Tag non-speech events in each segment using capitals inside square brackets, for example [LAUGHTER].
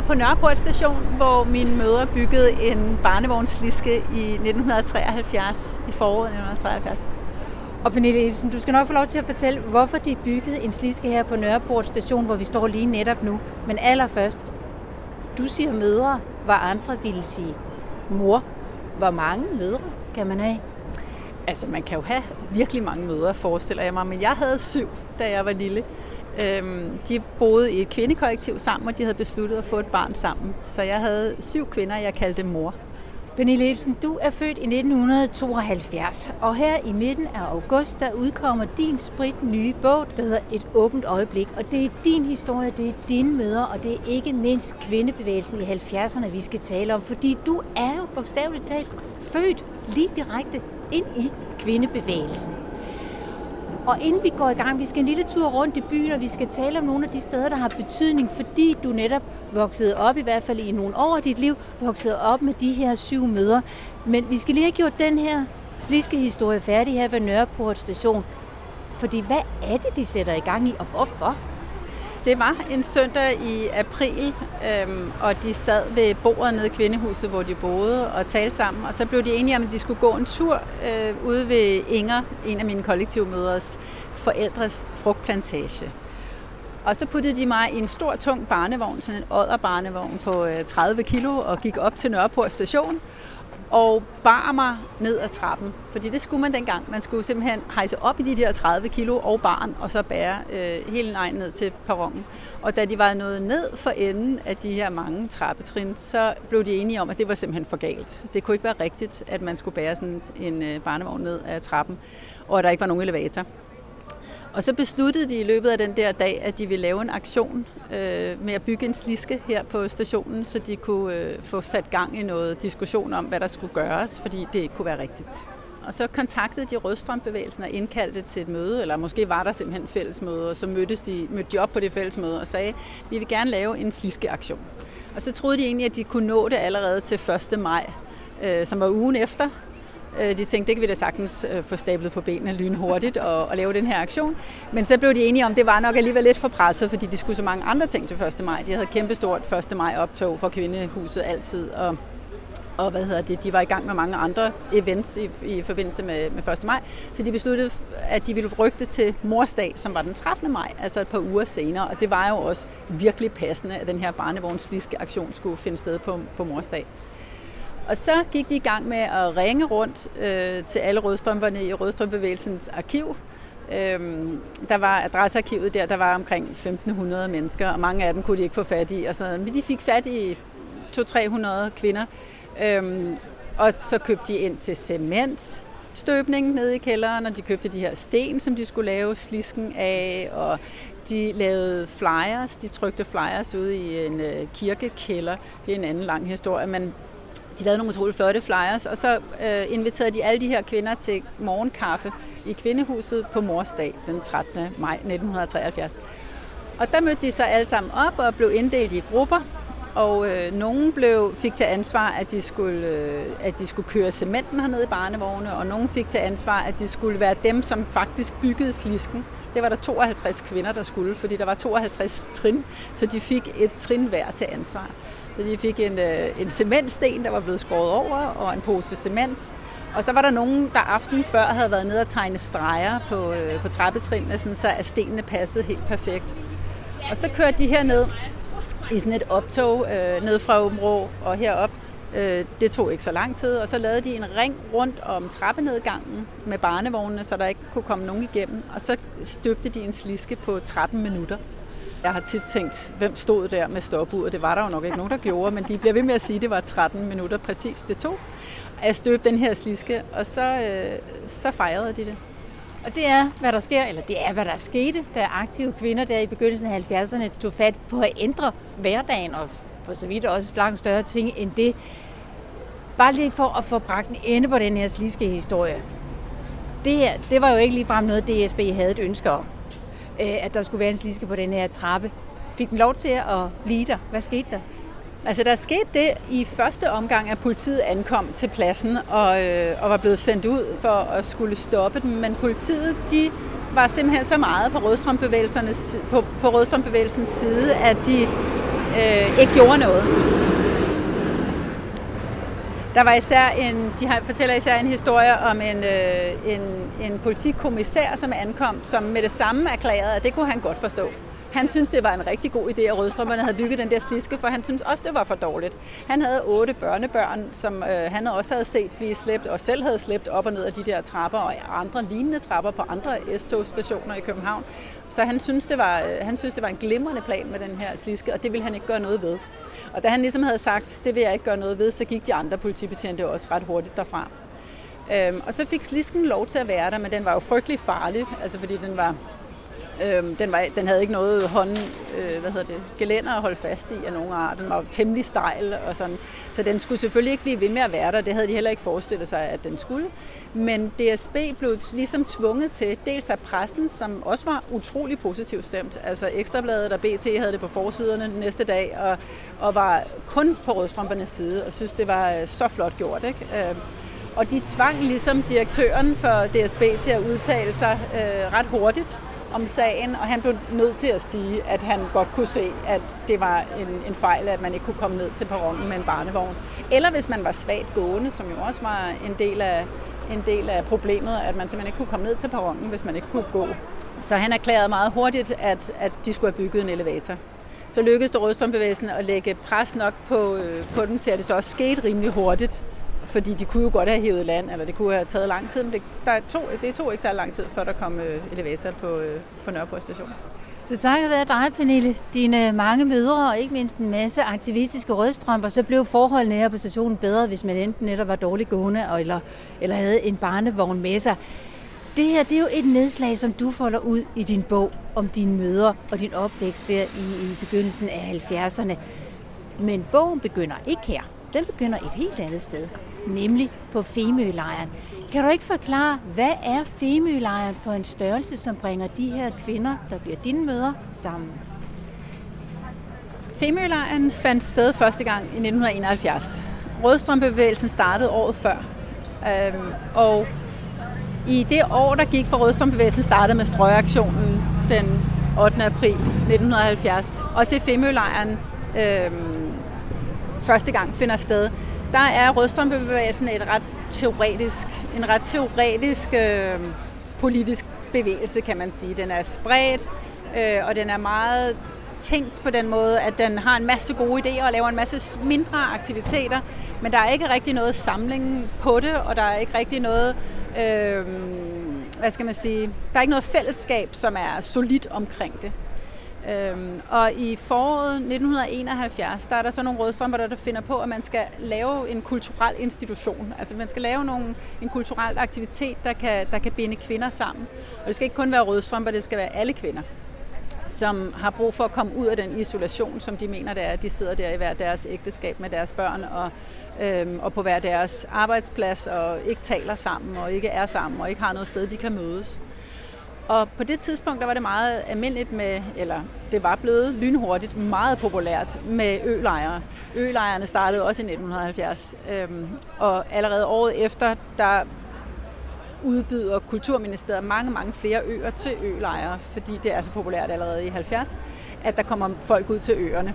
er på Nørreport station, hvor min mødre byggede en barnevognsliske i 1973, i foråret 1973. Og Pernille Ibsen, du skal nok få lov til at fortælle, hvorfor de byggede en sliske her på Nørreport station, hvor vi står lige netop nu. Men allerførst, du siger mødre, hvor andre ville sige mor. Hvor mange mødre kan man have? Altså, man kan jo have virkelig mange mødre, forestiller jeg mig, men jeg havde syv, da jeg var lille. Øhm, de boede i et kvindekollektiv sammen, og de havde besluttet at få et barn sammen. Så jeg havde syv kvinder, jeg kaldte mor. Pernille Ibsen, du er født i 1972, og her i midten af august, der udkommer din sprit nye bog, der hedder Et åbent øjeblik. Og det er din historie, det er dine møder, og det er ikke mindst kvindebevægelsen i 70'erne, vi skal tale om, fordi du er jo bogstaveligt talt født lige direkte ind i kvindebevægelsen. Og inden vi går i gang, vi skal en lille tur rundt i byen, og vi skal tale om nogle af de steder, der har betydning, fordi du netop voksede op, i hvert fald i nogle år af dit liv, voksede op med de her syv møder. Men vi skal lige have gjort den her sliske historie færdig her ved Nørreport station. Fordi hvad er det, de sætter i gang i, og hvorfor? Det var en søndag i april, øhm, og de sad ved bordet nede i kvindehuset, hvor de boede, og talte sammen. Og så blev de enige om, at de skulle gå en tur øh, ude ved Inger, en af mine kollektivmøders forældres frugtplantage. Og så puttede de mig i en stor, tung barnevogn, sådan en odderbarnevogn på øh, 30 kilo, og gik op til Nørreport station og bar mig ned ad trappen. Fordi det skulle man dengang. Man skulle simpelthen hejse op i de der 30 kilo og barn, og så bære øh, hele vejen ned til perronen. Og da de var nået ned for enden af de her mange trappetrin, så blev de enige om, at det var simpelthen for galt. Det kunne ikke være rigtigt, at man skulle bære sådan en øh, barnevogn ned ad trappen, og at der ikke var nogen elevator. Og så besluttede de i løbet af den der dag, at de ville lave en aktion øh, med at bygge en sliske her på stationen, så de kunne øh, få sat gang i noget diskussion om, hvad der skulle gøres, fordi det ikke kunne være rigtigt. Og så kontaktede de Rødstrømbevægelsen og indkaldte til et møde, eller måske var der simpelthen fællesmøde, og så mødtes de, mødte de op på det fællesmøde og sagde, vi vil gerne lave en sliskeaktion. Og så troede de egentlig, at de kunne nå det allerede til 1. maj, øh, som var ugen efter, Øh, de tænkte, det kan vi da sagtens øh, få stablet på benene lynhurtigt og, og lave den her aktion. Men så blev de enige om, at det var nok alligevel lidt for presset, fordi de skulle så mange andre ting til 1. maj. De havde kæmpestort 1. maj optog for kvindehuset altid, og og hvad hedder det, de var i gang med mange andre events i, i forbindelse med, med 1. maj. Så de besluttede, at de ville rygte til morsdag, som var den 13. maj, altså et par uger senere. Og det var jo også virkelig passende, at den her barnevognsliske aktion skulle finde sted på, på morsdag. Og så gik de i gang med at ringe rundt øh, til alle rødstrømperne i Rødstrømbevægelsens arkiv. Øhm, der var adressearkivet der, der var omkring 1500 mennesker, og mange af dem kunne de ikke få fat i. Og sådan. Men de fik fat i 200-300 kvinder, øhm, og så købte de ind til cement, støbning nede i kælderen, og de købte de her sten, som de skulle lave slisken af, og de lavede flyers, de trykte flyers ud i en øh, kirkekælder. Det er en anden lang historie, men de lavede nogle utroligt flotte flyers, og så øh, inviterede de alle de her kvinder til morgenkaffe i Kvindehuset på morsdag den 13. maj 1973. Og der mødte de sig alle sammen op og blev inddelt i grupper, og øh, nogen blev, fik til ansvar, at de, skulle, øh, at de skulle køre cementen hernede i barnevogne, og nogen fik til ansvar, at de skulle være dem, som faktisk byggede slisken. Det var der 52 kvinder, der skulle, fordi der var 52 trin, så de fik et trin hver til ansvar. Så de fik en, øh, en cementsten, der var blevet skåret over, og en pose cement. Og så var der nogen, der aften før havde været nede og tegne streger på, øh, på trappetrinene, sådan så at stenene passede helt perfekt. Og så kørte de her ned i sådan et optog øh, ned fra Åben og herop. Øh, det tog ikke så lang tid, og så lavede de en ring rundt om trappenedgangen med barnevognene, så der ikke kunne komme nogen igennem. Og så støbte de en sliske på 13 minutter. Jeg har tit tænkt, hvem stod der med stopuret? Det var der jo nok ikke nogen, der gjorde, men de bliver ved med at sige, at det var 13 minutter præcis, det tog. At støbe den her sliske, og så, øh, så fejrede de det. Og det er, hvad der sker, eller det er, hvad der skete, da aktive kvinder der i begyndelsen af 70'erne tog fat på at ændre hverdagen, og for så vidt også langt større ting end det. Bare lige for at få bragt en ende på den her sliske historie. Det her, det var jo ikke ligefrem noget, DSB havde et ønske om. Øh, at der skulle være en sliske på den her trappe. Fik den lov til at blive der? Hvad skete der? Altså der skete det i første omgang, at politiet ankom til pladsen og, øh, og var blevet sendt ud for at skulle stoppe dem. Men politiet, de var simpelthen så meget på Rødstrømbevægelsens, på, på Rødstrømbevægelsens side, at de øh, ikke gjorde noget. Der var især en, de fortæller især en historie om en, øh, en, en politikommissær, som ankom, som med det samme erklærede, at det kunne han godt forstå. Han synes det var en rigtig god idé, at Rødstrømmerne havde bygget den der sliske, for han synes også, det var for dårligt. Han havde otte børnebørn, som øh, han også havde set blive slæbt, og selv havde slæbt op og ned af de der trapper, og andre lignende trapper på andre S-togstationer i København. Så han synes, det var, øh, han synes, det var en glimrende plan med den her sliske, og det ville han ikke gøre noget ved. Og da han ligesom havde sagt, det vil jeg ikke gøre noget ved, så gik de andre politibetjente også ret hurtigt derfra. Øhm, og så fik slisken lov til at være der, men den var jo frygtelig farlig, altså fordi den var Øhm, den, var, den havde ikke noget hånd, øh, hvad hedder det, gelænder at holde fast i af nogen art. Den var temmelig stejl og sådan. Så den skulle selvfølgelig ikke blive ved med at være der. Det havde de heller ikke forestillet sig, at den skulle. Men DSB blev ligesom tvunget til, dels af pressen, som også var utrolig positivt stemt. Altså Ekstrabladet og BT havde det på forsiderne næste dag, og, og var kun på rødstrømpernes side, og synes, det var øh, så flot gjort. Ikke? Øh, og de tvang ligesom direktøren for DSB til at udtale sig øh, ret hurtigt om sagen, og han blev nødt til at sige, at han godt kunne se, at det var en, en fejl, at man ikke kunne komme ned til perronen med en barnevogn. Eller hvis man var svagt gående, som jo også var en del af, en del af problemet, at man simpelthen ikke kunne komme ned til perronen, hvis man ikke kunne gå. Så han erklærede meget hurtigt, at, at de skulle have bygget en elevator. Så lykkedes det Rødstrømbevægelsen at lægge pres nok på, øh, på dem til, at det så også skete rimelig hurtigt fordi de kunne jo godt have hævet land, eller det kunne have taget lang tid, men det, der to, det tog ikke så lang tid, før der kom øh, elevator på, øh, på Nørreport station. Så takket være dig, Pernille, dine mange mødre og ikke mindst en masse aktivistiske rødstrømper, så blev forholdene her på stationen bedre, hvis man enten netop var dårligt gående eller, eller havde en barnevogn med sig. Det her det er jo et nedslag, som du folder ud i din bog om dine møder og din opvækst der i, i begyndelsen af 70'erne. Men bogen begynder ikke her. Den begynder et helt andet sted nemlig på Femølejren. Kan du ikke forklare, hvad er Femølejren for en størrelse, som bringer de her kvinder, der bliver dine møder, sammen? Femølejren fandt sted første gang i 1971. Rødstrømbevægelsen startede året før. Øhm, og i det år, der gik for Rødstrømbevægelsen, startede med strøgeaktionen den 8. april 1970, og til Femølejren øhm, første gang finder sted, der er rødstrømpebevægelsen et ret teoretisk, en ret teoretisk øh, politisk bevægelse, kan man sige. Den er spredt, øh, og den er meget tænkt på den måde, at den har en masse gode idéer og laver en masse mindre aktiviteter, men der er ikke rigtig noget samling på det, og der er ikke rigtig noget, øh, hvad skal man sige, der er ikke noget fællesskab, som er solidt omkring det. Øhm, og i foråret 1971, der er der så nogle rødstrømper, der der finder på, at man skal lave en kulturel institution. Altså man skal lave nogle, en kulturel aktivitet, der kan, der kan binde kvinder sammen. Og det skal ikke kun være rødstrømper, det skal være alle kvinder som har brug for at komme ud af den isolation, som de mener det er. De sidder der i hver deres ægteskab med deres børn og, øhm, og på hver deres arbejdsplads og ikke taler sammen og ikke er sammen og ikke har noget sted, de kan mødes. Og på det tidspunkt, der var det meget almindeligt med, eller det var blevet lynhurtigt meget populært med ølejre. Ølejrene startede også i 1970, øhm, og allerede året efter, der udbyder Kulturministeriet mange, mange flere øer til ølejre, fordi det er så populært allerede i 70, at der kommer folk ud til øerne.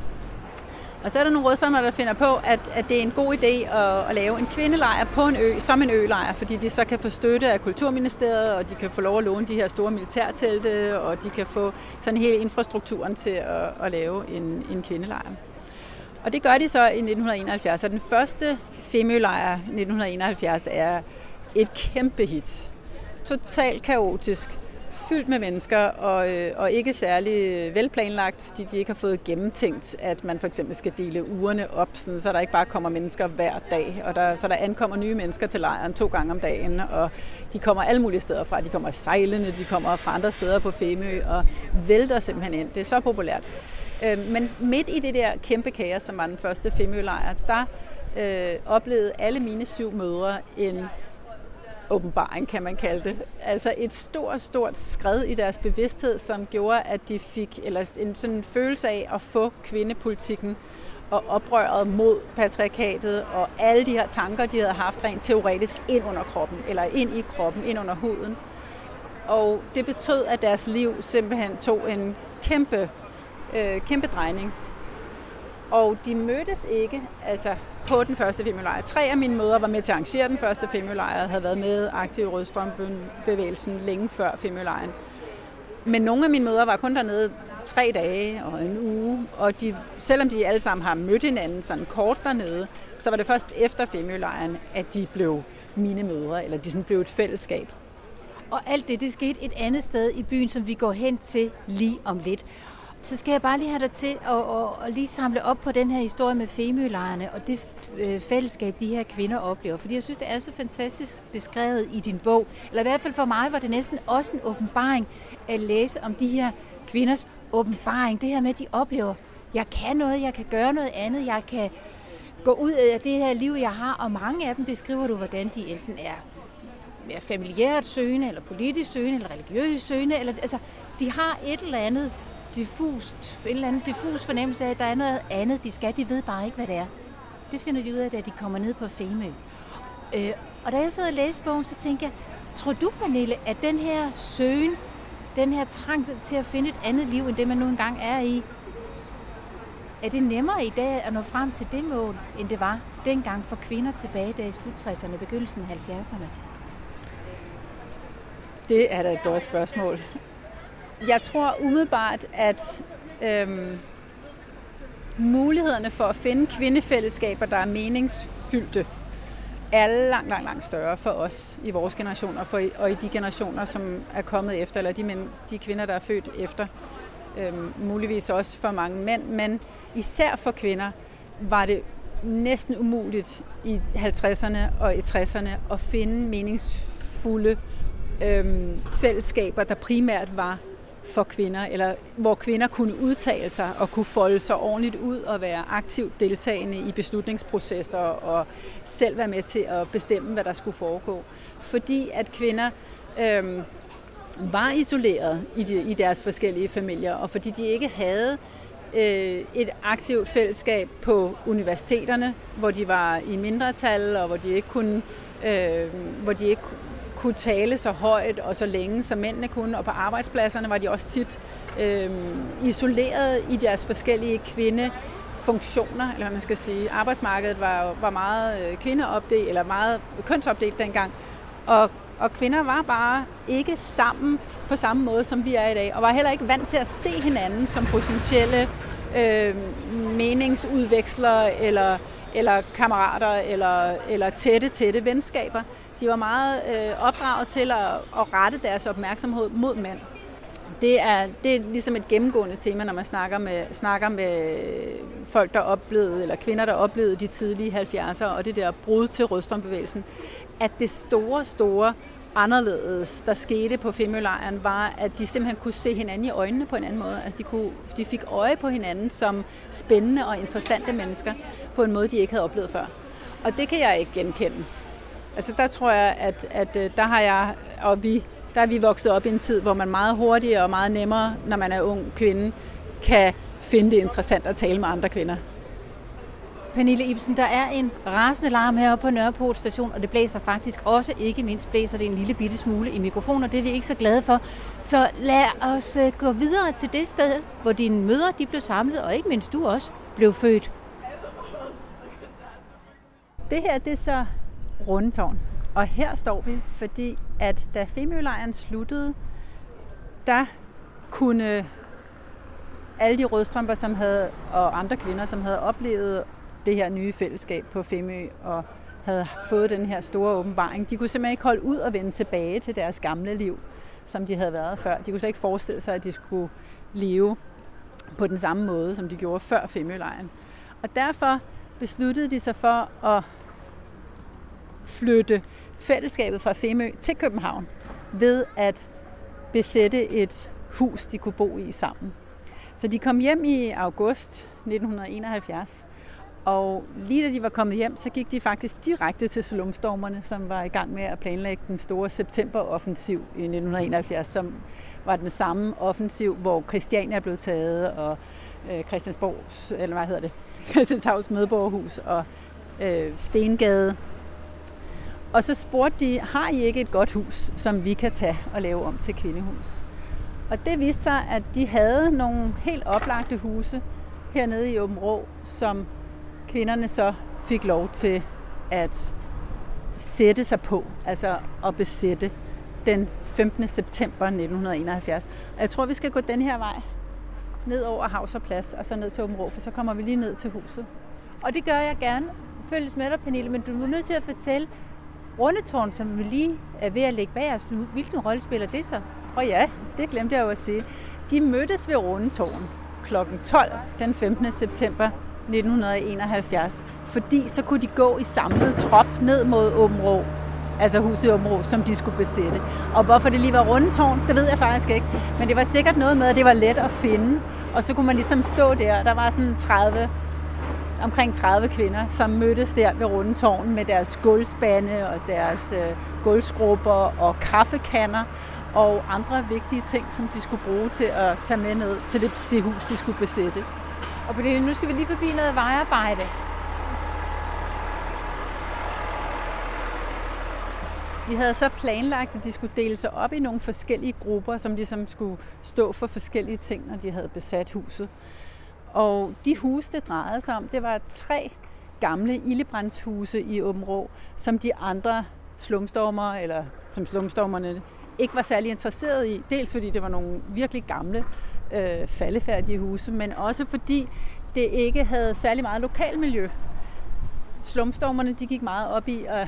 Og så er der nogle rødstrømmer, der finder på, at, at det er en god idé at, at lave en kvindelejr på en ø, som en ølejr, fordi de så kan få støtte af Kulturministeriet, og de kan få lov at låne de her store militærtelte, og de kan få sådan hele infrastrukturen til at, at lave en, en kvindelejr. Og det gør de så i 1971, og den første Femølejr 1971 er et kæmpe hit. Totalt kaotisk fyldt med mennesker og, øh, og ikke særlig øh, velplanlagt, fordi de ikke har fået gennemtænkt, at man for eksempel skal dele ugerne op, sådan, så der ikke bare kommer mennesker hver dag, og der, så der ankommer nye mennesker til lejren to gange om dagen, og de kommer alle mulige steder fra. De kommer sejlende, de kommer fra andre steder på Femø, og vælter simpelthen ind. Det er så populært. Øh, men midt i det der kæmpe kaos, som var den første Femø-lejr, der øh, oplevede alle mine syv mødre en åbenbaring, kan man kalde det. Altså et stort, stort skred i deres bevidsthed, som gjorde, at de fik eller en sådan følelse af at få kvindepolitikken og oprøret mod patriarkatet og alle de her tanker, de havde haft rent teoretisk ind under kroppen, eller ind i kroppen, ind under huden. Og det betød, at deres liv simpelthen tog en kæmpe, øh, kæmpe drejning. Og de mødtes ikke altså på den første femølejr. Tre af mine mødre var med til at arrangere den første femølejr, havde været med aktiv i Rødstrømbevægelsen længe før femølejren. Men nogle af mine mødre var kun dernede tre dage og en uge, og de, selvom de alle sammen har mødt hinanden sådan kort dernede, så var det først efter femølejren, at de blev mine mødre, eller de sådan blev et fællesskab. Og alt det, det skete et andet sted i byen, som vi går hen til lige om lidt. Så skal jeg bare lige have dig til at, at, at lige samle op på den her historie med femølejerne og det øh, fællesskab, de her kvinder oplever. Fordi jeg synes, det er så fantastisk beskrevet i din bog. Eller i hvert fald for mig var det næsten også en åbenbaring at læse om de her kvinders åbenbaring. Det her med, at de oplever, jeg kan noget, jeg kan gøre noget andet, jeg kan gå ud af det her liv, jeg har. Og mange af dem beskriver du, hvordan de enten er mere familiært søgende, eller politisk søgende, eller religiøst søgende. Eller, altså, de har et eller andet diffust, en eller anden diffus fornemmelse af, at der er noget andet, de skal. De ved bare ikke, hvad det er. Det finder de ud af, da de kommer ned på Femø. Øh, og da jeg sad og læste bogen, så tænkte jeg, tror du, Pernille, at den her søgen, den her trang til at finde et andet liv, end det man nu engang er i, er det nemmere i dag at nå frem til det mål, end det var dengang for kvinder tilbage der i slut 60'erne, begyndelsen af 70'erne? Det er da et godt spørgsmål. Jeg tror umiddelbart, at øhm, mulighederne for at finde kvindefællesskaber, der er meningsfyldte, er langt, langt, langt større for os i vores generation og, for, og i de generationer, som er kommet efter, eller de, mænd, de kvinder, der er født efter. Øhm, muligvis også for mange mænd, men især for kvinder var det næsten umuligt i 50'erne og i 60'erne at finde meningsfulde øhm, fællesskaber, der primært var for kvinder, eller hvor kvinder kunne udtale sig og kunne folde sig ordentligt ud og være aktivt deltagende i beslutningsprocesser og selv være med til at bestemme, hvad der skulle foregå. Fordi at kvinder øh, var isoleret i, de, i deres forskellige familier, og fordi de ikke havde øh, et aktivt fællesskab på universiteterne, hvor de var i mindretal, og hvor de ikke kunne, øh, hvor de ikke kunne tale så højt og så længe, som mændene kunne. Og på arbejdspladserne var de også tit øh, isoleret i deres forskellige kvindefunktioner, eller hvad man skal sige. Arbejdsmarkedet var, var meget øh, kvindeopdelt, eller meget kønsopdelt dengang. Og, og kvinder var bare ikke sammen på samme måde, som vi er i dag, og var heller ikke vant til at se hinanden som potentielle øh, meningsudvekslere eller eller kammerater, eller, eller tætte, tætte venskaber. De var meget øh, opdraget til at, at rette deres opmærksomhed mod mænd. Det er, det er ligesom et gennemgående tema, når man snakker med, snakker med folk, der oplevede, eller kvinder, der oplevede de tidlige 70'ere, og det der brud til rødstrømbevægelsen, at det store, store anderledes, der skete på Femølejren, var, at de simpelthen kunne se hinanden i øjnene på en anden måde. Altså de, kunne, de fik øje på hinanden som spændende og interessante mennesker på en måde, de ikke havde oplevet før. Og det kan jeg ikke genkende. Altså der tror jeg, at, at øh, der har jeg og vi, der er vi vokset op i en tid, hvor man meget hurtigere og meget nemmere, når man er ung kvinde, kan finde det interessant at tale med andre kvinder. Pernille Ibsen, der er en rasende larm heroppe på Nørreport station, og det blæser faktisk også, ikke mindst blæser det en lille bitte smule i mikrofonen, og det er vi ikke så glade for. Så lad os øh, gå videre til det sted, hvor dine mødre de blev samlet, og ikke mindst du også blev født. Det her det er så Rundetårn, og her står vi, fordi at da Femølejren sluttede, der kunne alle de rødstrømper, som havde, og andre kvinder, som havde oplevet det her nye fællesskab på Femø og havde fået den her store åbenbaring. De kunne simpelthen ikke holde ud og vende tilbage til deres gamle liv, som de havde været før. De kunne slet ikke forestille sig, at de skulle leve på den samme måde, som de gjorde før Femølejren. Og derfor besluttede de sig for at flytte fællesskabet fra Femø til København ved at besætte et hus, de kunne bo i sammen. Så de kom hjem i august 1971, og lige da de var kommet hjem, så gik de faktisk direkte til slumstormerne, som var i gang med at planlægge den store septemberoffensiv i 1971, som var den samme offensiv, hvor Christiania blev taget, og øh, Christiansborgs, eller hvad hedder det, [LAUGHS] Christianshavns medborgerhus og øh, Stengade. Og så spurgte de, har I ikke et godt hus, som vi kan tage og lave om til kvindehus? Og det viste sig, at de havde nogle helt oplagte huse, hernede i Åben Rå, som kvinderne så fik lov til at sætte sig på, altså at besætte den 15. september 1971. Og jeg tror, vi skal gå den her vej ned over Havs og Plads, og så ned til Åben Rå, for så kommer vi lige ned til huset. Og det gør jeg gerne. Følges med dig, Pernille, men du er nødt til at fortælle, Rundetårn, som vi lige er ved at lægge bag os, hvilken rolle spiller det så? Og ja, det glemte jeg jo at sige. De mødtes ved Rundetårn kl. 12 den 15. september 1971, fordi så kunne de gå i samlet trop ned mod Åbenrå, altså huset Åbenrå, som de skulle besætte. Og hvorfor det lige var Rundetårn, det ved jeg faktisk ikke. Men det var sikkert noget med, at det var let at finde. Og så kunne man ligesom stå der, der var sådan 30 omkring 30 kvinder, som mødtes der ved Rundetårn med deres gulvspande og deres øh, gulvsgrupper og kaffekanner og andre vigtige ting, som de skulle bruge til at tage med ned til det, det hus, de skulle besætte. Og det, nu skal vi lige forbi noget vejarbejde. De havde så planlagt, at de skulle dele sig op i nogle forskellige grupper, som ligesom skulle stå for forskellige ting, når de havde besat huset. Og de huse, det drejede sig om, det var tre gamle ildebrandshuse i Åben som de andre slumstormer, eller som slumstormerne ikke var særlig interesseret i. Dels fordi det var nogle virkelig gamle, øh, faldefærdige huse, men også fordi det ikke havde særlig meget lokalmiljø. Slumstormerne de gik meget op i at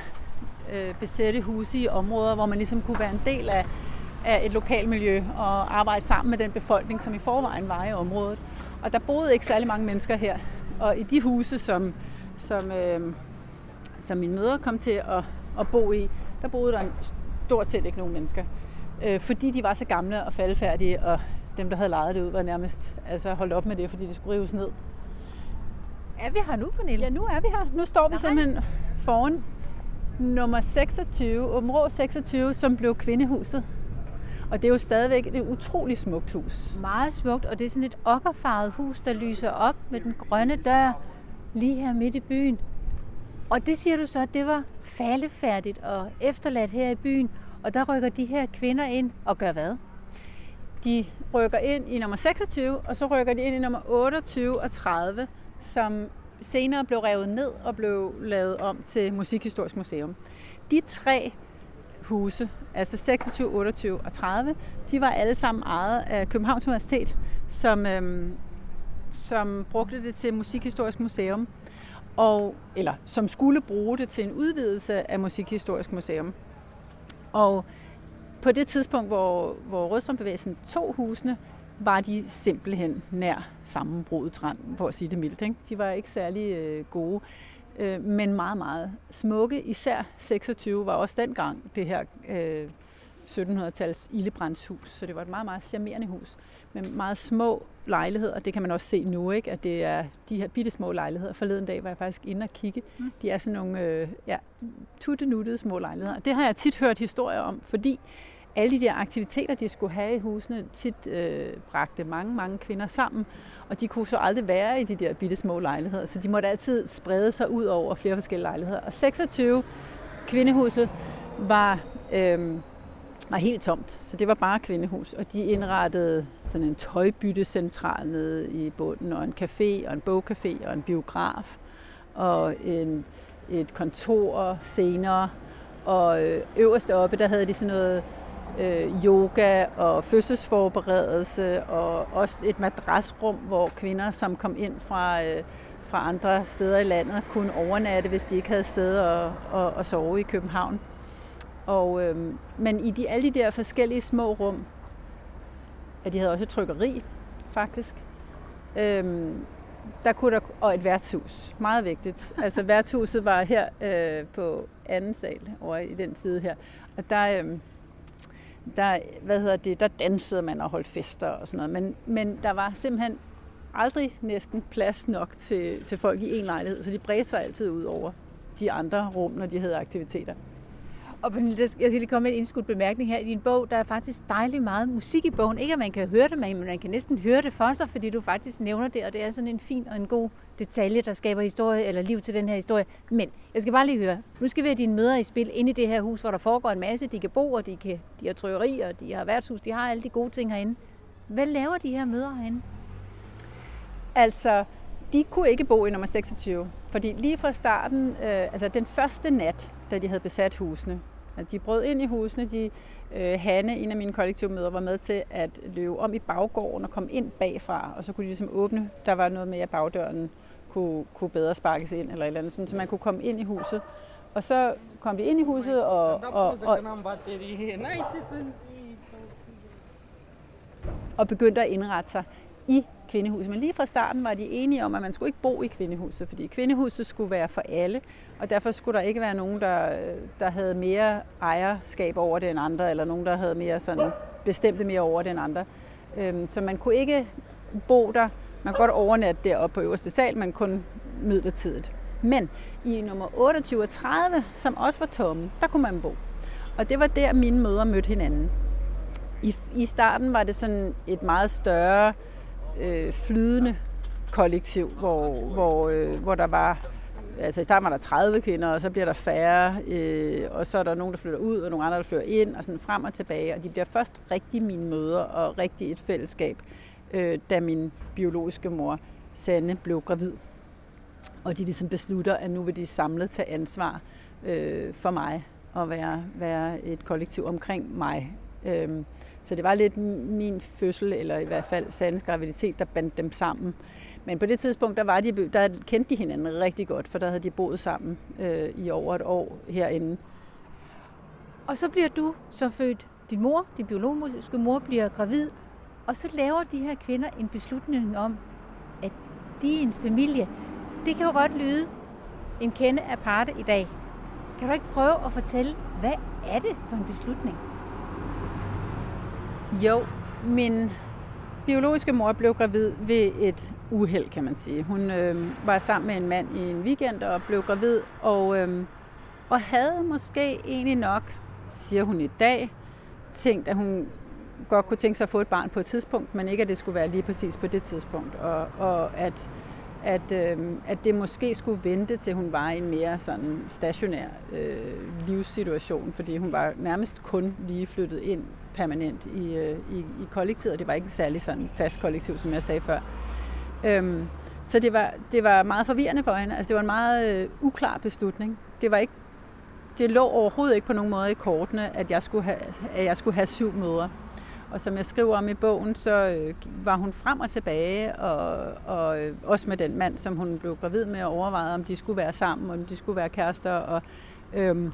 øh, besætte huse i områder, hvor man ligesom kunne være en del af, af et lokalmiljø og arbejde sammen med den befolkning, som i forvejen var i området. Og der boede ikke særlig mange mennesker her. Og i de huse, som, som, øh, som min mødre kom til at, at bo i, der boede der stort set ikke nogen mennesker. Øh, fordi de var så gamle og faldfærdige, og dem, der havde lejet det ud, var nærmest altså, holdt op med det, fordi det skulle rives ned. Er vi her nu, Pernille? Ja, nu er vi her. Nu står vi Nej. simpelthen foran nummer 26, Åben Rå 26, som blev kvindehuset. Og det er jo stadigvæk et utroligt smukt hus. Meget smukt, og det er sådan et okkerfarvet hus, der lyser op med den grønne dør lige her midt i byen. Og det siger du så, at det var faldefærdigt og efterladt her i byen, og der rykker de her kvinder ind og gør hvad? De rykker ind i nummer 26, og så rykker de ind i nummer 28 og 30, som senere blev revet ned og blev lavet om til Musikhistorisk Museum. De tre huse, altså 26, 28 og 30, de var alle sammen ejet af Københavns Universitet, som, øhm, som brugte det til Musikhistorisk Museum, og, eller som skulle bruge det til en udvidelse af Musikhistorisk Museum. Og på det tidspunkt, hvor, hvor Rødstrømbevægelsen tog husene, var de simpelthen nær sammenbrudets rand, for at sige det mildt. Ikke? De var ikke særlig øh, gode øh, men meget, meget smukke. Især 26 var også dengang det her øh, 1700-tals ildebrændshus, så det var et meget, meget charmerende hus med meget små lejligheder. Det kan man også se nu, ikke? at det er de her bitte små lejligheder. Forleden dag var jeg faktisk inde og kigge. Mm. De er sådan nogle øh, ja, tuttenuttede små lejligheder. Det har jeg tit hørt historier om, fordi alle de der aktiviteter, de skulle have i husene, tit øh, bragte mange, mange kvinder sammen, og de kunne så aldrig være i de der bitte små lejligheder, så de måtte altid sprede sig ud over flere forskellige lejligheder. Og 26 kvindehuse var, øh, var helt tomt, så det var bare kvindehus, og de indrettede sådan en tøjbyttecentral nede i bunden, og en café, og en bogcafé, og en biograf, og en, et kontor senere, og øh, øverst oppe, der havde de sådan noget øh, yoga og fødselsforberedelse og også et madrasrum, hvor kvinder, som kom ind fra, øh, fra andre steder i landet, kunne overnatte, hvis de ikke havde sted at, at, at sove i København. Og, øh, men i de, alle de der forskellige små rum, at de havde også et trykkeri, faktisk, øh, der kunne der, og et værtshus, meget vigtigt. Altså [LAUGHS] værtshuset var her øh, på anden sal over i den side her, og der, øh, der, hvad hedder det, der dansede man og holdt fester og sådan noget. Men, men der var simpelthen aldrig næsten plads nok til, til folk i en lejlighed, så de bredte sig altid ud over de andre rum, når de havde aktiviteter. Og jeg skal lige komme med en indskudt bemærkning her. I din bog, der er faktisk dejligt meget musik i bogen. Ikke at man kan høre det, men man kan næsten høre det for sig, fordi du faktisk nævner det, og det er sådan en fin og en god detalje, der skaber historie eller liv til den her historie. Men jeg skal bare lige høre, nu skal vi have dine møder i spil inde i det her hus, hvor der foregår en masse. De kan bo, og de, kan, de har trykkeri, og de har værtshus, de har alle de gode ting herinde. Hvad laver de her møder herinde? Altså, de kunne ikke bo i nummer 26, fordi lige fra starten, øh, altså den første nat, da de havde besat husene, at de brød ind i husene, de, øh, Hanne, en af mine kollektivmøder, var med til at løbe om i baggården og komme ind bagfra, og så kunne de ligesom åbne, der var noget med, at bagdøren kunne, kunne bedre sparkes ind, eller et eller andet, sådan, så man kunne komme ind i huset. Og så kom de ind i huset, og, og, og, og begyndte at indrette sig i kvindehuset. Men lige fra starten var de enige om, at man skulle ikke bo i kvindehuset, fordi kvindehuset skulle være for alle, og derfor skulle der ikke være nogen, der, der havde mere ejerskab over det end andre, eller nogen, der havde mere sådan, bestemte mere over det end andre. Øhm, så man kunne ikke bo der. Man kunne godt overnatte deroppe på øverste sal, men kun midlertidigt. Men i nummer 28 og 30, som også var tomme, der kunne man bo. Og det var der, mine mødre mødte hinanden. I, i starten var det sådan et meget større øh, Øh, flydende kollektiv, hvor, hvor, øh, hvor der var altså i starten var der 30 kvinder, og så bliver der færre, øh, og så er der nogen, der flytter ud, og nogle andre, der flytter ind, og sådan frem og tilbage. Og de bliver først rigtig mine møder, og rigtig et fællesskab, øh, da min biologiske mor, Sanne, blev gravid. Og de ligesom beslutter, at nu vil de samlet tage ansvar øh, for mig, og være, være et kollektiv omkring mig. Øhm, så det var lidt min fødsel, eller i hvert fald Sandes graviditet, der bandt dem sammen. Men på det tidspunkt, der, var de, der kendte de hinanden rigtig godt, for der havde de boet sammen øh, i over et år herinde. Og så bliver du så født, din mor, din biologiske mor, bliver gravid, og så laver de her kvinder en beslutning om, at de er en familie. Det kan jo godt lyde en kende aparte i dag. Kan du ikke prøve at fortælle, hvad er det for en beslutning? Jo, min biologiske mor blev gravid ved et uheld, kan man sige. Hun øh, var sammen med en mand i en weekend og blev gravid, og, øh, og havde måske egentlig nok, siger hun i dag, tænkt, at hun godt kunne tænke sig at få et barn på et tidspunkt, men ikke at det skulle være lige præcis på det tidspunkt, og, og at at, øh, at det måske skulle vente til hun var i en mere sådan stationær øh, livssituation, fordi hun var nærmest kun lige flyttet ind permanent i, øh, i, i kollektivet, og det var ikke en særlig sådan fast kollektiv, som jeg sagde før. Øhm, så det var, det var meget forvirrende for hende. Altså, det var en meget øh, uklar beslutning. Det var ikke det lå overhovedet ikke på nogen måde i kortene, at jeg skulle have, at jeg skulle have syv møder. Og som jeg skriver om i bogen, så øh, var hun frem og tilbage, og, og øh, også med den mand, som hun blev gravid med, og overvejede, om de skulle være sammen, om de skulle være kærester. Og, øhm,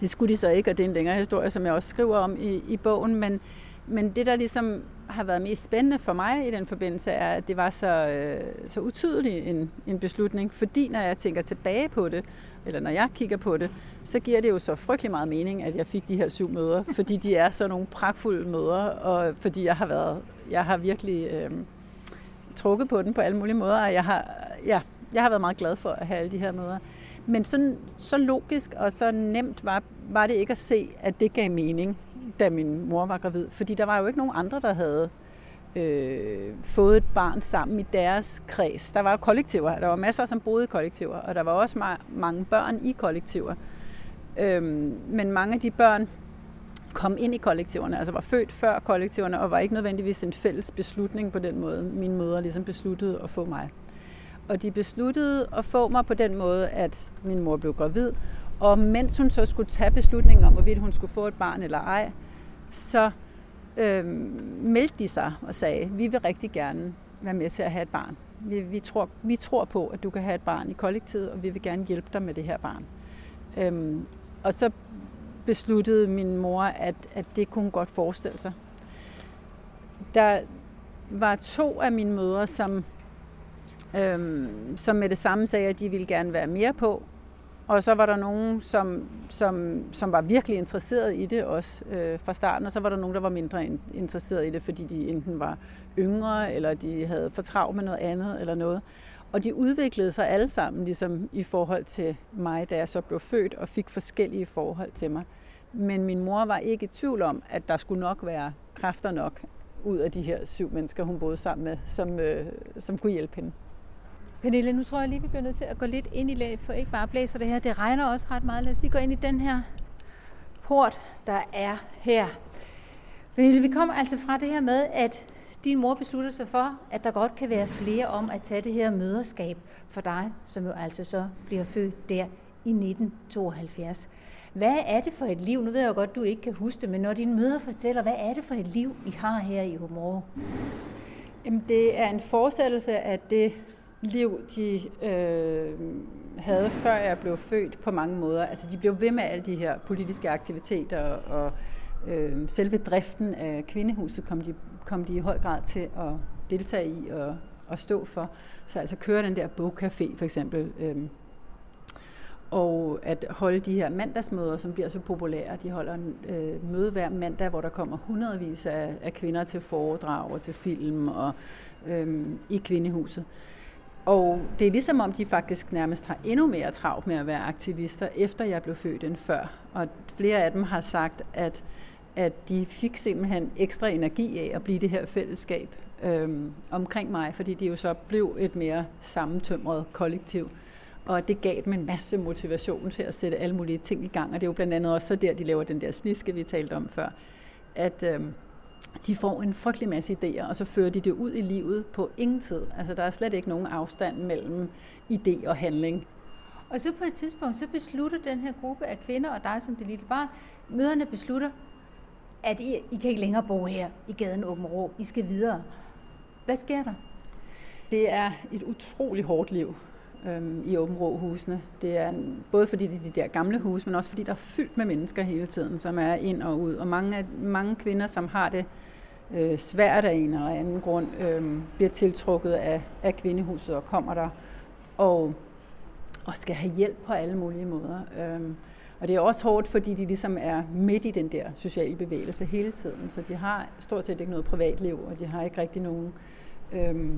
det skulle de så ikke, og det er en længere historie, som jeg også skriver om i, i bogen. Men, men det, der ligesom har været mest spændende for mig i den forbindelse, er, at det var så, øh, så utydelig en, en beslutning. Fordi når jeg tænker tilbage på det, eller når jeg kigger på det, så giver det jo så frygtelig meget mening, at jeg fik de her syv møder, [LAUGHS] fordi de er så nogle pragtfulde møder, og fordi jeg har været, jeg har virkelig øh, trukket på den på alle mulige måder, og jeg har, ja, jeg har været meget glad for at have alle de her møder. Men sådan, så logisk og så nemt var, var det ikke at se, at det gav mening, da min mor var gravid. Fordi der var jo ikke nogen andre, der havde øh, fået et barn sammen i deres kreds. Der var jo kollektiver. Der var masser, som boede i kollektiver, og der var også ma- mange børn i kollektiver. Øhm, men mange af de børn kom ind i kollektiverne, altså var født før kollektiverne, og var ikke nødvendigvis en fælles beslutning på den måde, min mor ligesom besluttede at få mig. Og de besluttede at få mig på den måde, at min mor blev gravid, og mens hun så skulle tage beslutningen om, hvorvidt hun skulle få et barn eller ej, så øh, meldte de sig og sagde, vi vil rigtig gerne være med til at have et barn. Vi, vi, tror, vi tror på, at du kan have et barn i kollektivet, og vi vil gerne hjælpe dig med det her barn. Øhm, og så besluttede min mor, at, at det kunne hun godt forestille sig. Der var to af mine mødre, som, øhm, som med det samme sagde, at de ville gerne være mere på, og så var der nogen, som, som, som var virkelig interesseret i det også øh, fra starten, og så var der nogen, der var mindre interesseret i det, fordi de enten var yngre, eller de havde for travlt med noget andet eller noget. Og de udviklede sig alle sammen ligesom i forhold til mig, da jeg så blev født og fik forskellige forhold til mig. Men min mor var ikke i tvivl om, at der skulle nok være kræfter nok ud af de her syv mennesker, hun boede sammen med, som, øh, som kunne hjælpe hende. Pernille, nu tror jeg lige, vi bliver nødt til at gå lidt ind i lag, for ikke bare blæser det her. Det regner også ret meget. Lad os lige gå ind i den her port, der er her. Pernille, vi kommer altså fra det her med, at Din mor beslutter sig for, at der godt kan være flere om at tage det her møderskab for dig, som jo altså så bliver født der i 1972. Hvad er det for et liv? Nu ved jeg jo godt, du ikke kan huske det, men når dine møder fortæller, hvad er det for et liv, I har her i Humor? Jamen, det er en fortsættelse af det liv, de øh, havde, før jeg blev født på mange måder. Altså, de blev ved med alle de her politiske aktiviteter, og øh, selve driften af kvindehuset kom de, kom de i høj grad til at deltage i og, og stå for. Så altså køre den der bogcafé for eksempel, øh, og at holde de her mandagsmøder, som bliver så populære. De holder en øh, møde hver mandag, hvor der kommer hundredvis af, af kvinder til foredrag og til film og øh, i kvindehuset. Og det er ligesom om, de faktisk nærmest har endnu mere travlt med at være aktivister, efter jeg blev født end før. Og flere af dem har sagt, at, at de fik simpelthen ekstra energi af at blive det her fællesskab øhm, omkring mig, fordi de jo så blev et mere sammentømret kollektiv. Og det gav dem en masse motivation til at sætte alle mulige ting i gang. Og det er jo blandt andet også så der, de laver den der sniske, vi talte om før. At øhm, de får en frygtelig masse idéer, og så fører de det ud i livet på ingen tid. Altså der er slet ikke nogen afstand mellem idé og handling. Og så på et tidspunkt, så beslutter den her gruppe af kvinder og dig som det lille barn, møderne beslutter, at I, I kan ikke længere bo her i gaden Åben Rå. I skal videre. Hvad sker der? Det er et utroligt hårdt liv øhm, i Åben husene. Det er både fordi det er de der gamle huse, men også fordi der er fyldt med mennesker hele tiden, som er ind og ud. Og mange, af, mange kvinder, som har det øh, svært af en eller anden grund, øh, bliver tiltrukket af, af kvindehuset og kommer der og, og skal have hjælp på alle mulige måder. Øh, og det er også hårdt, fordi de ligesom er midt i den der sociale bevægelse hele tiden. Så de har stort set ikke noget privatliv, og de har ikke rigtig nogen... Øh,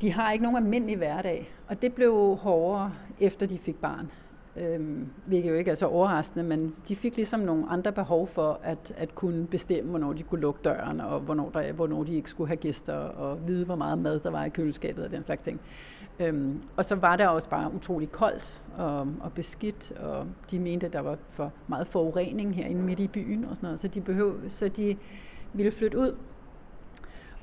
de har ikke nogen almindelig hverdag, og det blev hårdere, efter de fik barn. Øhm, hvilket jo ikke er så overraskende, men de fik ligesom nogle andre behov for at, at kunne bestemme, hvornår de kunne lukke døren, og hvornår, der, hvornår de ikke skulle have gæster, og vide, hvor meget mad der var i køleskabet og den slags ting. Øhm, og så var der også bare utrolig koldt og, og beskidt, og de mente, at der var for meget forurening herinde midt i byen og sådan noget, så de, behøv, så de ville flytte ud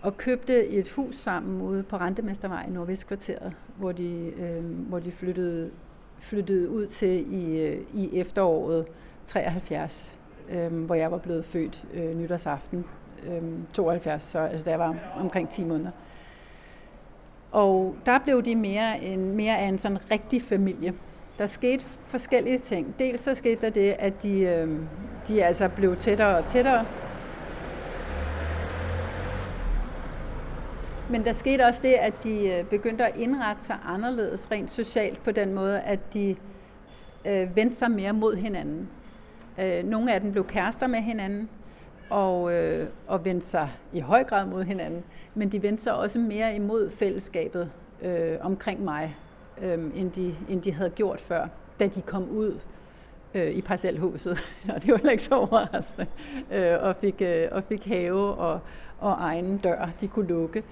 og købte et hus sammen ude på Rentemestervej i Nordvestkvarteret, hvor de, øh, hvor de flyttede, flyttede ud til i, øh, i efteråret 73, øh, hvor jeg var blevet født øh, nytårsaften øh, 72, så altså, da jeg var omkring 10 måneder. Og der blev de mere, en, mere af en sådan rigtig familie. Der skete forskellige ting. Dels så skete der det, at de, øh, de altså blev tættere og tættere Men der skete også det, at de øh, begyndte at indrette sig anderledes rent socialt på den måde, at de øh, vendte sig mere mod hinanden. Øh, nogle af dem blev kærester med hinanden, og, øh, og vendte sig i høj grad mod hinanden, men de vendte sig også mere imod fællesskabet øh, omkring mig, øh, end, de, end de havde gjort før, da de kom ud øh, i parcelhuset, [LAUGHS] og det var heller ikke så overraskende, øh, og, fik, øh, og fik have og, og egen dør, de kunne lukke.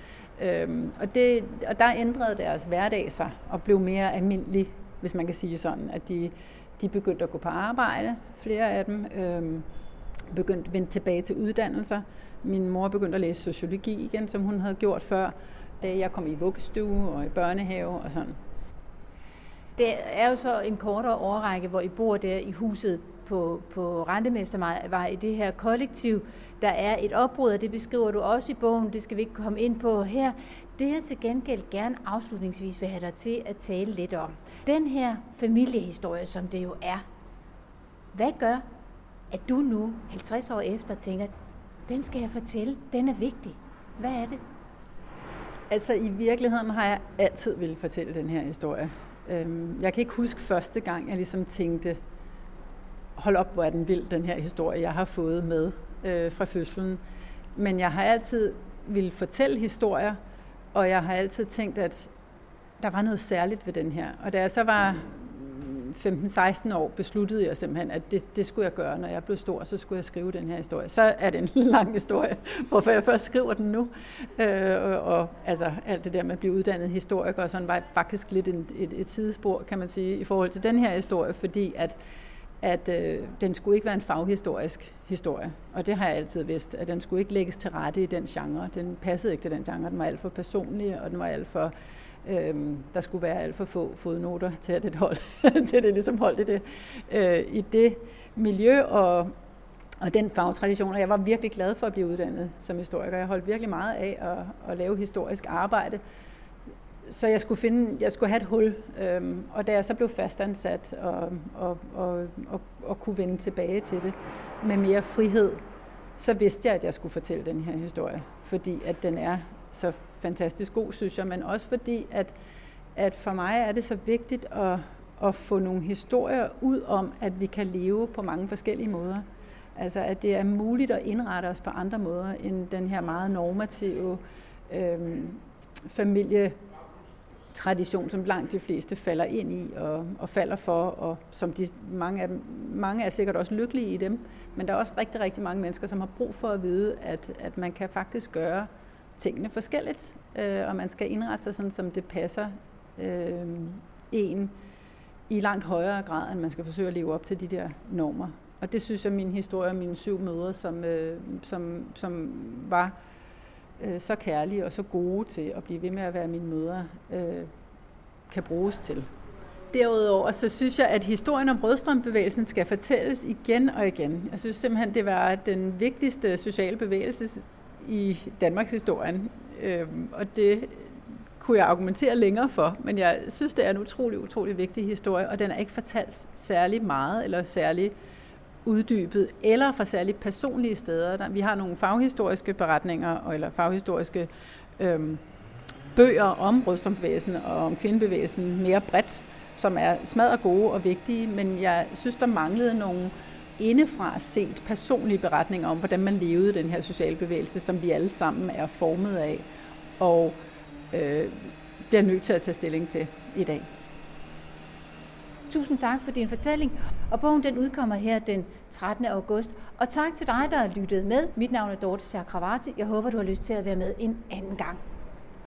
Øhm, og, det, og der ændrede deres hverdag sig og blev mere almindelig, hvis man kan sige sådan, at de, de begyndte at gå på arbejde, flere af dem, øhm, begyndte at vende tilbage til uddannelser. Min mor begyndte at læse sociologi igen, som hun havde gjort før, da jeg kom i vuggestue og i børnehave og sådan. Det er jo så en kortere årrække, hvor I bor der i huset på, på Rentemestervej i det her kollektiv. Der er et opbrud, og det beskriver du også i bogen, det skal vi ikke komme ind på her. Det jeg til gengæld gerne afslutningsvis vil have dig til at tale lidt om. Den her familiehistorie, som det jo er, hvad gør, at du nu, 50 år efter, tænker, den skal jeg fortælle, den er vigtig. Hvad er det? Altså i virkeligheden har jeg altid ville fortælle den her historie. Øhm, jeg kan ikke huske første gang, jeg ligesom tænkte, hold op, hvor er den vild, den her historie, jeg har fået med øh, fra fødslen. Men jeg har altid ville fortælle historier, og jeg har altid tænkt, at der var noget særligt ved den her. Og da jeg så var 15-16 år, besluttede jeg simpelthen, at det, det skulle jeg gøre, når jeg blev stor, så skulle jeg skrive den her historie. Så er det en [LAUGHS] lang historie, hvorfor jeg først skriver den nu. Øh, og, og altså alt det der med at blive uddannet historiker, og sådan var faktisk lidt en, et, et sidespor, kan man sige, i forhold til den her historie, fordi at at øh, den skulle ikke være en faghistorisk historie. Og det har jeg altid vidst, at den skulle ikke lægges til rette i den genre. Den passede ikke til den genre. Den var alt for personlig, og den var alt for... Øh, der skulle være alt for få fodnoter til at det hold, [LAUGHS] til det ligesom holdt i det, øh, i det miljø og, og den fagtradition. Og jeg var virkelig glad for at blive uddannet som historiker. Jeg holdt virkelig meget af at, at lave historisk arbejde så jeg skulle finde, jeg skulle have et hul, øhm, og da jeg så blev fastansat og, og, og, og, og kunne vende tilbage til det med mere frihed, så vidste jeg, at jeg skulle fortælle den her historie, fordi at den er så fantastisk god, synes jeg, men også fordi, at, at for mig er det så vigtigt at, at få nogle historier ud om, at vi kan leve på mange forskellige måder. Altså, at det er muligt at indrette os på andre måder end den her meget normative øhm, familie tradition, som langt de fleste falder ind i og, og falder for, og som de, mange, af dem, mange er sikkert også lykkelige i dem, men der er også rigtig, rigtig mange mennesker, som har brug for at vide, at, at man kan faktisk gøre tingene forskelligt, øh, og man skal indrette sig sådan, som det passer øh, en i langt højere grad, end man skal forsøge at leve op til de der normer. Og det synes jeg, min historie og mine syv møder, som, øh, som, som var øh, så kærlige og så gode til at blive ved med at være mine mødre, øh, kan bruges til. Derudover så synes jeg, at historien om rødstrømbevægelsen skal fortælles igen og igen. Jeg synes simpelthen, det var den vigtigste sociale bevægelse i Danmarks historien. Øh, og det kunne jeg argumentere længere for, men jeg synes, det er en utrolig, utrolig vigtig historie, og den er ikke fortalt særlig meget eller særlig uddybet, eller fra særligt personlige steder. Vi har nogle faghistoriske beretninger, eller faghistoriske øhm, bøger om rødstrømbevægelsen og om kvindebevægelsen mere bredt, som er smadret gode og vigtige, men jeg synes, der manglede nogle indefra set personlige beretninger om, hvordan man levede den her sociale bevægelse, som vi alle sammen er formet af, og øh, bliver nødt til at tage stilling til i dag. Tusind tak for din fortælling, og bogen den udkommer her den 13. august. Og tak til dig, der har lyttet med. Mit navn er Dorte Chakravarti. Jeg håber, du har lyst til at være med en anden gang.